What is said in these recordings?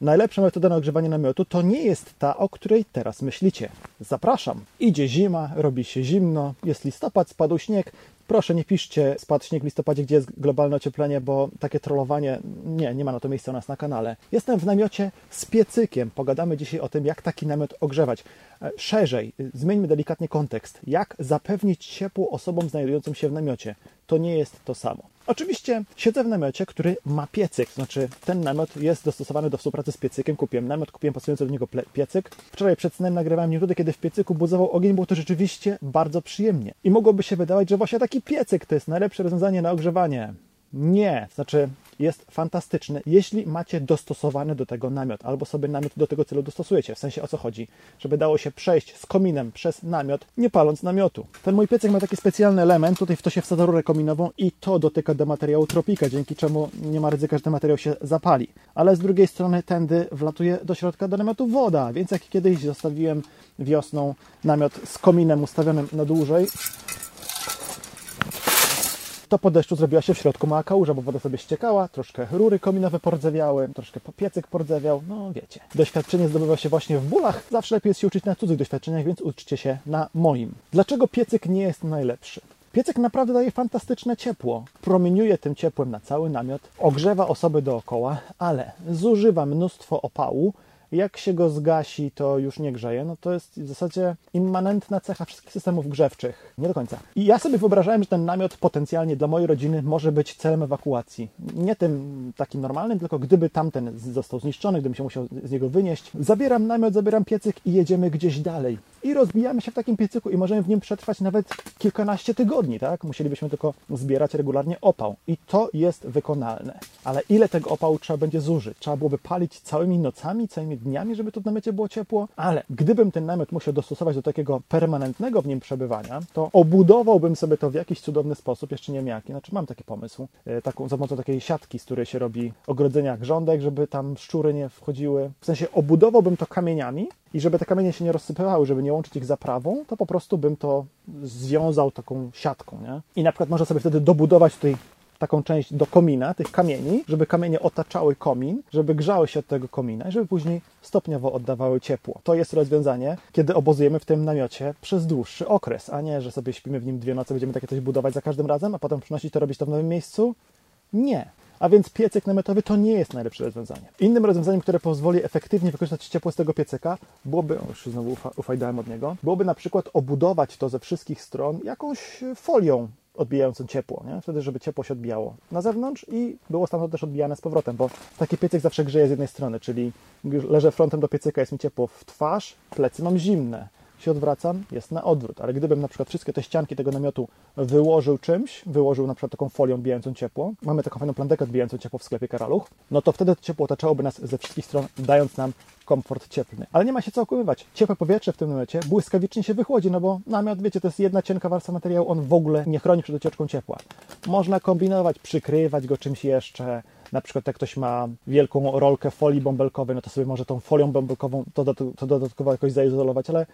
Najlepsza metoda na ogrzewanie namiotu to nie jest ta, o której teraz myślicie. Zapraszam. Idzie zima, robi się zimno, jest listopad, spadł śnieg, Proszę, nie piszcie spadł śnieg w listopadzie, gdzie jest globalne ocieplenie, bo takie trollowanie, nie, nie ma na to miejsca u nas na kanale. Jestem w namiocie z piecykiem. Pogadamy dzisiaj o tym, jak taki namiot ogrzewać. Szerzej, zmieńmy delikatnie kontekst. Jak zapewnić ciepło osobom znajdującym się w namiocie? To nie jest to samo. Oczywiście siedzę w namiocie, który ma piecyk, znaczy ten namiot jest dostosowany do współpracy z piecykiem. Kupiłem namiot, kupiłem pasujący do niego piecyk. Wczoraj przed snem nagrywałem minuty, kiedy w piecyku buzował ogień, było to rzeczywiście bardzo przyjemnie. I mogłoby się wydawać, że właśnie taki piecyk to jest najlepsze rozwiązanie na ogrzewanie. Nie, znaczy jest fantastyczny, jeśli macie dostosowany do tego namiot, albo sobie namiot do tego celu dostosujecie. W sensie o co chodzi? Żeby dało się przejść z kominem przez namiot, nie paląc namiotu. Ten mój piecek ma taki specjalny element, tutaj w to się wsadza rurę kominową i to dotyka do materiału tropika, dzięki czemu nie ma ryzyka, że ten materiał się zapali. Ale z drugiej strony tędy wlatuje do środka do namiotu woda, więc jak kiedyś zostawiłem wiosną namiot z kominem ustawionym na dłużej, to po deszczu zrobiła się w środku mała kałuża, bo woda sobie ściekała, troszkę rury kominowe pordzewiały, troszkę piecyk pordzewiał, no wiecie. Doświadczenie zdobywa się właśnie w bólach, zawsze lepiej jest się uczyć na cudzych doświadczeniach, więc uczcie się na moim. Dlaczego piecyk nie jest najlepszy? Piecyk naprawdę daje fantastyczne ciepło. Promieniuje tym ciepłem na cały namiot, ogrzewa osoby dookoła, ale zużywa mnóstwo opału, jak się go zgasi, to już nie grzeje, no to jest w zasadzie immanentna cecha wszystkich systemów grzewczych. Nie do końca. I ja sobie wyobrażałem, że ten namiot potencjalnie dla mojej rodziny może być celem ewakuacji. Nie tym takim normalnym, tylko gdyby tamten został zniszczony, gdybym się musiał z niego wynieść. Zabieram namiot, zabieram piecyk i jedziemy gdzieś dalej. I rozbijamy się w takim piecyku i możemy w nim przetrwać nawet kilkanaście tygodni, tak? Musielibyśmy tylko zbierać regularnie opał. I to jest wykonalne. Ale ile tego opału trzeba będzie zużyć? Trzeba byłoby palić całymi nocami, całymi dniami, żeby tu w namiocie było ciepło, ale gdybym ten namiot musiał dostosować do takiego permanentnego w nim przebywania, to obudowałbym sobie to w jakiś cudowny sposób, jeszcze nie wiem jaki, znaczy mam taki pomysł, e, taką, za pomocą takiej siatki, z której się robi ogrodzenia grządek, żeby tam szczury nie wchodziły. W sensie obudowałbym to kamieniami i żeby te kamienie się nie rozsypywały, żeby nie łączyć ich zaprawą, to po prostu bym to związał taką siatką, nie? I na przykład można sobie wtedy dobudować tutaj taką część do komina, tych kamieni, żeby kamienie otaczały komin, żeby grzały się od tego komina i żeby później stopniowo oddawały ciepło. To jest rozwiązanie, kiedy obozujemy w tym namiocie przez dłuższy okres, a nie, że sobie śpimy w nim dwie noce, będziemy takie coś budować za każdym razem, a potem przynosić to, robić to w nowym miejscu. Nie. A więc piecyk namiotowy to nie jest najlepsze rozwiązanie. Innym rozwiązaniem, które pozwoli efektywnie wykorzystać ciepło z tego piecyka, byłoby, już znowu ufajdałem od niego, byłoby na przykład obudować to ze wszystkich stron jakąś folią odbijającą ciepło, nie? wtedy, żeby ciepło się odbijało na zewnątrz i było stamtąd też odbijane z powrotem, bo taki piecyk zawsze grzeje z jednej strony, czyli leżę frontem do piecyka, jest mi ciepło w twarz, plecy mam zimne, się odwracam, jest na odwrót. Ale gdybym na przykład wszystkie te ścianki tego namiotu wyłożył czymś, wyłożył na przykład taką folią odbijającą ciepło, mamy taką fajną plandekę odbijającą ciepło w sklepie Karaluch, no to wtedy to ciepło otaczałoby nas ze wszystkich stron, dając nam komfort cieplny. Ale nie ma się co okłamywać. Ciepłe powietrze w tym namiocie błyskawicznie się wychłodzi, no bo namiot, wiecie, to jest jedna cienka warstwa materiału, on w ogóle nie chroni przed ucieczką ciepła. Można kombinować, przykrywać go czymś jeszcze, na przykład jak ktoś ma wielką rolkę folii bąbelkowej, no to sobie może tą folią bąbelkową to, to dodatkowo jakoś zaizolować, ale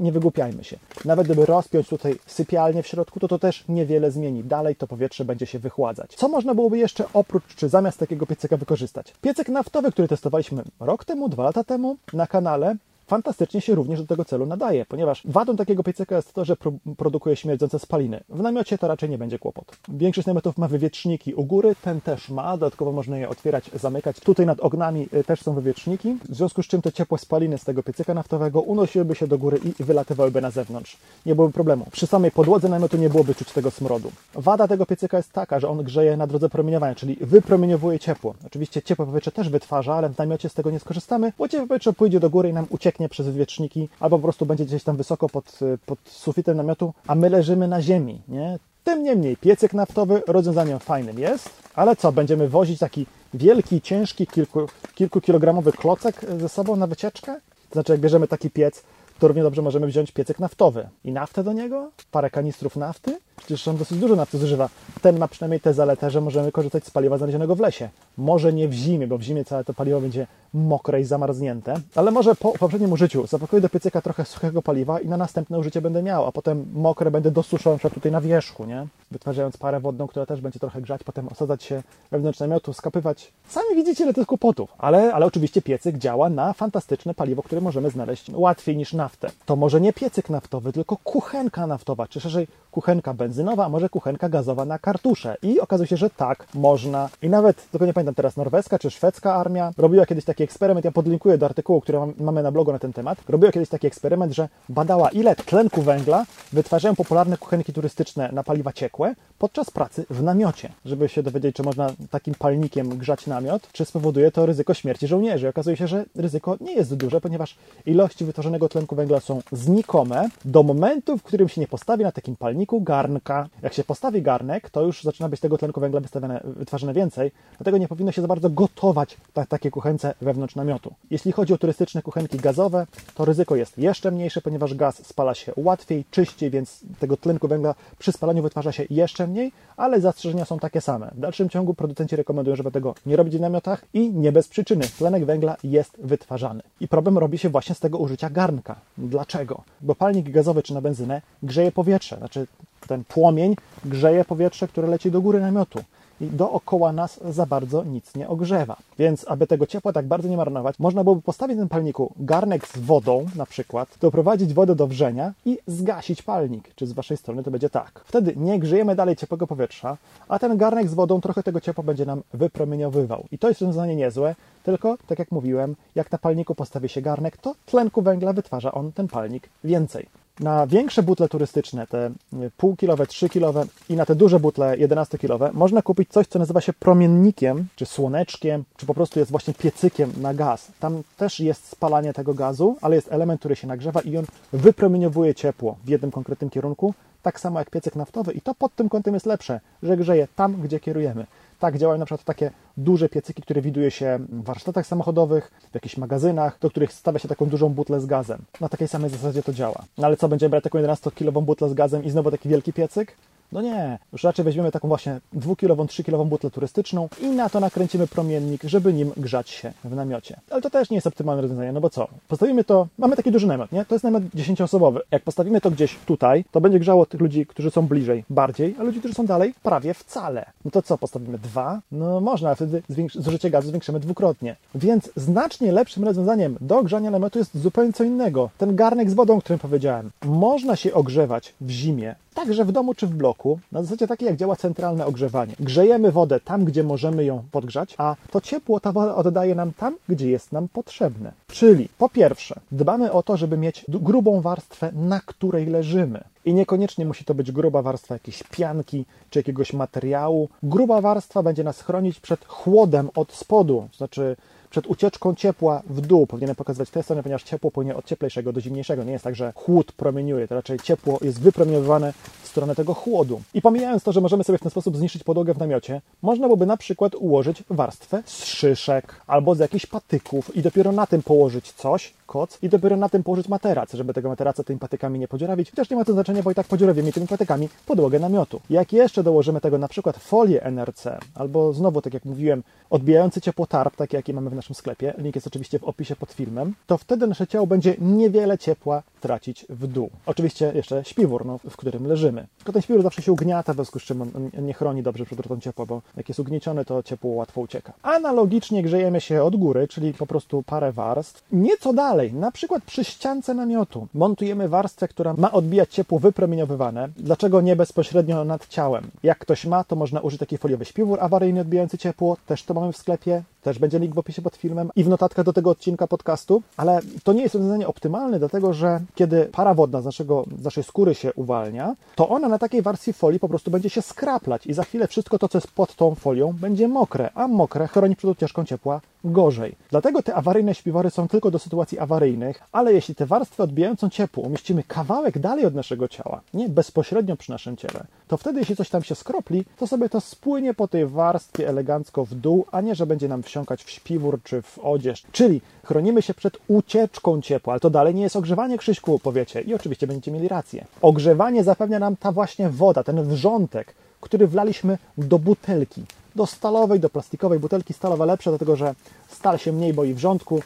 nie wygłupiajmy się. Nawet gdyby rozpiąć tutaj sypialnię w środku, to to też niewiele zmieni. Dalej to powietrze będzie się wychładzać. Co można byłoby jeszcze oprócz, czy zamiast takiego piecyka wykorzystać? Piecek naftowy, który testowaliśmy rok temu, dwa lata temu na kanale, fantastycznie się również do tego celu nadaje, ponieważ wadą takiego piecyka jest to, że pro produkuje śmierdzące spaliny. W namiocie to raczej nie będzie kłopot. Większość namiotów ma wywietrzniki u góry, ten też ma, dodatkowo można je otwierać, zamykać. Tutaj nad ognami y, też są wywietrzniki, w związku z czym te ciepłe spaliny z tego piecyka naftowego unosiłyby się do góry i wylatywałyby na zewnątrz. Nie byłoby problemu. Przy samej podłodze namiotu nie byłoby czuć tego smrodu. Wada tego piecyka jest taka, że on grzeje na drodze promieniowania, czyli wypromieniowuje ciepło. Oczywiście ciepłe powietrze też wytwarza, ale w namiocie z tego nie skorzystamy, bo ciepłe powietrze pójdzie do góry i nam ucieknie przez wieczniki, albo po prostu będzie gdzieś tam wysoko pod, pod sufitem namiotu, a my leżymy na ziemi, nie? Tym niemniej piecyk naftowy rozwiązaniem fajnym jest, ale co, będziemy wozić taki wielki, ciężki, kilku, kilkukilogramowy klocek ze sobą na wycieczkę? Znaczy, jak bierzemy taki piec, to równie dobrze możemy wziąć piecyk naftowy i naftę do niego, parę kanistrów nafty, przecież on dosyć dużo nafty zużywa. Ten ma przynajmniej tę zaletę, że możemy korzystać z paliwa znalezionego w lesie. Może nie w zimie, bo w zimie całe to paliwo będzie mokre i zamarznięte, ale może po poprzednim użyciu zapakuję do piecyka trochę suchego paliwa i na następne użycie będę miał, a potem mokre będę dosuszał na tutaj na wierzchu, nie? Wytwarzając parę wodną, która też będzie trochę grzać, potem osadzać się wewnątrz namiotu, skapywać. Sami widzicie, ile tych kłopotów. Ale, ale oczywiście piecyk działa na fantastyczne paliwo, które możemy znaleźć łatwiej niż naftę. To może nie piecyk naftowy, tylko kuchenka naftowa, czy szerzej kuchenka benzynowa, a może kuchenka gazowa na kartusze. I okazuje się, że tak, można. I nawet, tylko teraz, norweska czy szwedzka armia robiła kiedyś taki eksperyment, ja podlinkuję do artykułu, który mamy na blogu na ten temat, robiła kiedyś taki eksperyment, że badała ile tlenku węgla wytwarzają popularne kuchenki turystyczne na paliwa ciekłe podczas pracy w namiocie, żeby się dowiedzieć, czy można takim palnikiem grzać namiot, czy spowoduje to ryzyko śmierci żołnierzy. Okazuje się, że ryzyko nie jest duże, ponieważ ilości wytworzonego tlenku węgla są znikome do momentu, w którym się nie postawi na takim palniku garnka. Jak się postawi garnek, to już zaczyna być tego tlenku węgla wystawione, wytwarzane więcej, dlatego nie powinno się za bardzo gotować ta, takie kuchence wewnątrz namiotu. Jeśli chodzi o turystyczne kuchenki gazowe, to ryzyko jest jeszcze mniejsze, ponieważ gaz spala się łatwiej, czyściej, więc tego tlenku węgla przy spalaniu wytwarza się jeszcze mniej, ale zastrzeżenia są takie same. W dalszym ciągu producenci rekomendują, żeby tego nie robić w namiotach i nie bez przyczyny. Tlenek węgla jest wytwarzany. I problem robi się właśnie z tego użycia garnka. Dlaczego? Bo palnik gazowy czy na benzynę grzeje powietrze, znaczy ten płomień grzeje powietrze, które leci do góry namiotu i dookoła nas za bardzo nic nie ogrzewa. Więc, aby tego ciepła tak bardzo nie marnować, można byłoby postawić na palniku garnek z wodą, na przykład, doprowadzić wodę do wrzenia i zgasić palnik. Czy z waszej strony to będzie tak? Wtedy nie grzejemy dalej ciepłego powietrza, a ten garnek z wodą trochę tego ciepła będzie nam wypromieniowywał. I to jest rozwiązanie niezłe, tylko, tak jak mówiłem, jak na palniku postawi się garnek, to tlenku węgla wytwarza on ten palnik więcej. Na większe butle turystyczne, te półkilowe, trzykilowe i na te duże butle 11-kilowe można kupić coś, co nazywa się promiennikiem, czy słoneczkiem, czy po prostu jest właśnie piecykiem na gaz. Tam też jest spalanie tego gazu, ale jest element, który się nagrzewa i on wypromieniowuje ciepło w jednym konkretnym kierunku, tak samo jak piecyk naftowy i to pod tym kątem jest lepsze, że grzeje tam, gdzie kierujemy. Tak działają na przykład takie duże piecyki, które widuje się w warsztatach samochodowych, w jakichś magazynach, do których stawia się taką dużą butlę z gazem. Na takiej samej zasadzie to działa. No ale co, będziemy brać taką 11-kilową butlę z gazem i znowu taki wielki piecyk? No nie, już raczej weźmiemy taką właśnie dwukilową, trzykilową butlę turystyczną i na to nakręcimy promiennik, żeby nim grzać się w namiocie. Ale to też nie jest optymalne rozwiązanie, no bo co? Postawimy to, mamy taki duży namiot, nie? To jest namiot 10-osobowy. Jak postawimy to gdzieś tutaj, to będzie grzało tych ludzi, którzy są bliżej, bardziej, a ludzi, którzy są dalej, prawie wcale. No to co, postawimy dwa? No można, a wtedy zużycie gazu zwiększymy dwukrotnie. Więc znacznie lepszym rozwiązaniem do grzania namiotu jest zupełnie co innego. Ten garnek z wodą, o którym powiedziałem. Można się ogrzewać w zimie, także w domu czy w bloku, na zasadzie takiej jak działa centralne ogrzewanie. Grzejemy wodę tam, gdzie możemy ją podgrzać, a to ciepło ta woda oddaje nam tam, gdzie jest nam potrzebne. Czyli po pierwsze, dbamy o to, żeby mieć grubą warstwę, na której leżymy. I niekoniecznie musi to być gruba warstwa jakiejś pianki czy jakiegoś materiału. Gruba warstwa będzie nas chronić przed chłodem od spodu, znaczy przed ucieczką ciepła w dół. Powinienem pokazywać tę stronę, ponieważ ciepło płynie od cieplejszego do zimniejszego. Nie jest tak, że chłód promieniuje, to raczej ciepło jest wypromieniowane w stronę tego chłodu. I pomijając to, że możemy sobie w ten sposób zniszczyć podłogę w namiocie, można byłoby na przykład ułożyć warstwę z szyszek albo z jakichś patyków i dopiero na tym położyć coś, koc i dopiero na tym położyć materac, żeby tego materaca tymi patykami nie podziurawić, chociaż nie ma to znaczenia, bo i tak podziurawimy tymi patykami podłogę namiotu. Jak jeszcze dołożymy tego na przykład folię NRC, albo znowu, tak jak mówiłem, odbijający ciepło tarp, takie jakie mamy w naszym sklepie, link jest oczywiście w opisie pod filmem, to wtedy nasze ciało będzie niewiele ciepła tracić w dół. Oczywiście jeszcze śpiwór, no, w którym leżymy. Tylko ten śpiwór zawsze się ugniata, w związku z czym on nie chroni dobrze przed utratą ciepła, bo jak jest ugnieciony, to ciepło łatwo ucieka. Analogicznie grzejemy się od góry, czyli po prostu parę warstw. Nieco dalej, na przykład przy ściance namiotu, montujemy warstwę, która ma odbijać ciepło wypromieniowywane. Dlaczego nie bezpośrednio nad ciałem? Jak ktoś ma, to można użyć taki foliowy śpiwór awaryjny odbijający ciepło. Też to mamy w sklepie. Też będzie link w opisie pod filmem i w notatkach do tego odcinka podcastu, ale to nie jest rozwiązanie optymalne, dlatego że kiedy para wodna z, naszego, z naszej skóry się uwalnia, to ona na takiej warstwie folii po prostu będzie się skraplać i za chwilę wszystko to, co jest pod tą folią, będzie mokre, a mokre chroni przed ucieczką ciepła gorzej. Dlatego te awaryjne śpiwory są tylko do sytuacji awaryjnych, ale jeśli tę warstwę odbijającą ciepło umieścimy kawałek dalej od naszego ciała, nie bezpośrednio przy naszym ciele, to wtedy jeśli coś tam się skropli, to sobie to spłynie po tej warstwie elegancko w dół, a nie, że będzie nam wsiąkać w śpiwór czy w odzież. Czyli chronimy się przed ucieczką ciepła, ale to dalej nie jest ogrzewanie, Krzyśku, powiecie. I oczywiście będziecie mieli rację. Ogrzewanie zapewnia nam ta właśnie woda, ten wrzątek, który wlaliśmy do butelki. Do stalowej, do plastikowej butelki. Stalowa lepsza, dlatego że stal się mniej boi wrzątku.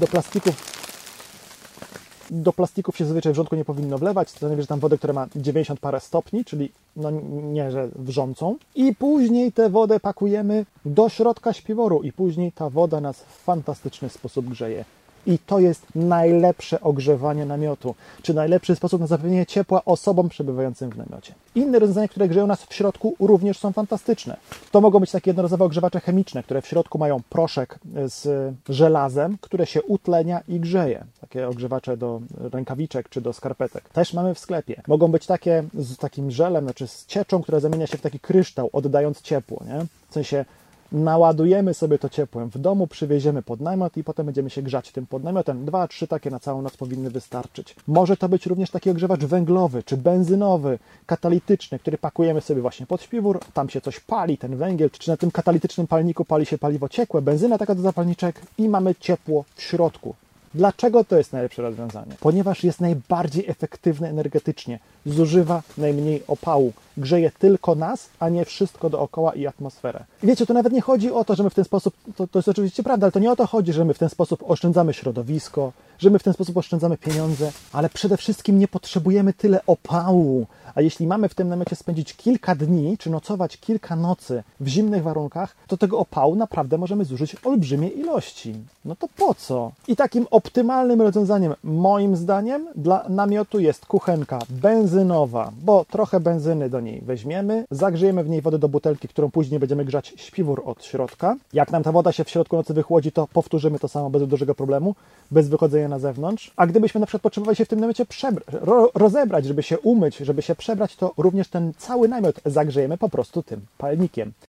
Do plastików do plastików się zazwyczaj wrzątku nie powinno wlewać, to najwyżej tam wodę, która ma 90 parę stopni, czyli no nie, że wrzącą. I później tę wodę pakujemy do środka śpiworu i później ta woda nas w fantastyczny sposób grzeje. I to jest najlepsze ogrzewanie namiotu, czy najlepszy sposób na zapewnienie ciepła osobom przebywającym w namiocie. Inne rozwiązania, które grzeją nas w środku, również są fantastyczne. To mogą być takie jednorazowe ogrzewacze chemiczne, które w środku mają proszek z żelazem, które się utlenia i grzeje. Takie ogrzewacze do rękawiczek czy do skarpetek. Też mamy w sklepie. Mogą być takie z takim żelem, znaczy z cieczą, która zamienia się w taki kryształ, oddając ciepło. Nie? W sensie naładujemy sobie to ciepłem w domu, przywieziemy pod namiot i potem będziemy się grzać tym pod namiotem. Dwa, trzy takie na całą noc powinny wystarczyć. Może to być również taki ogrzewacz węglowy czy benzynowy, katalityczny, który pakujemy sobie właśnie pod śpiwór, tam się coś pali, ten węgiel, czy na tym katalitycznym palniku pali się paliwo ciekłe, benzyna taka do zapalniczek i mamy ciepło w środku. Dlaczego to jest najlepsze rozwiązanie? Ponieważ jest najbardziej efektywne energetycznie, zużywa najmniej opału, grzeje tylko nas, a nie wszystko dookoła i atmosferę. Wiecie, to nawet nie chodzi o to, że my w ten sposób, to, to jest oczywiście prawda, ale to nie o to chodzi, że my w ten sposób oszczędzamy środowisko, że my w ten sposób oszczędzamy pieniądze, ale przede wszystkim nie potrzebujemy tyle opału. A jeśli mamy w tym namiocie spędzić kilka dni, czy nocować kilka nocy w zimnych warunkach, to tego opału naprawdę możemy zużyć olbrzymie ilości. No to po co? I takim optymalnym rozwiązaniem, moim zdaniem, dla namiotu jest kuchenka benzynowa, bo trochę benzyny do niej weźmiemy, zagrzejemy w niej wodę do butelki, którą później będziemy grzać śpiwór od środka. Jak nam ta woda się w środku nocy wychłodzi, to powtórzymy to samo bez dużego problemu, bez wychodzenia na zewnątrz. A gdybyśmy na przykład potrzebowali się w tym namiocie ro rozebrać, żeby się umyć, żeby się przebrać, to również ten cały namiot zagrzejemy po prostu tym palnikiem.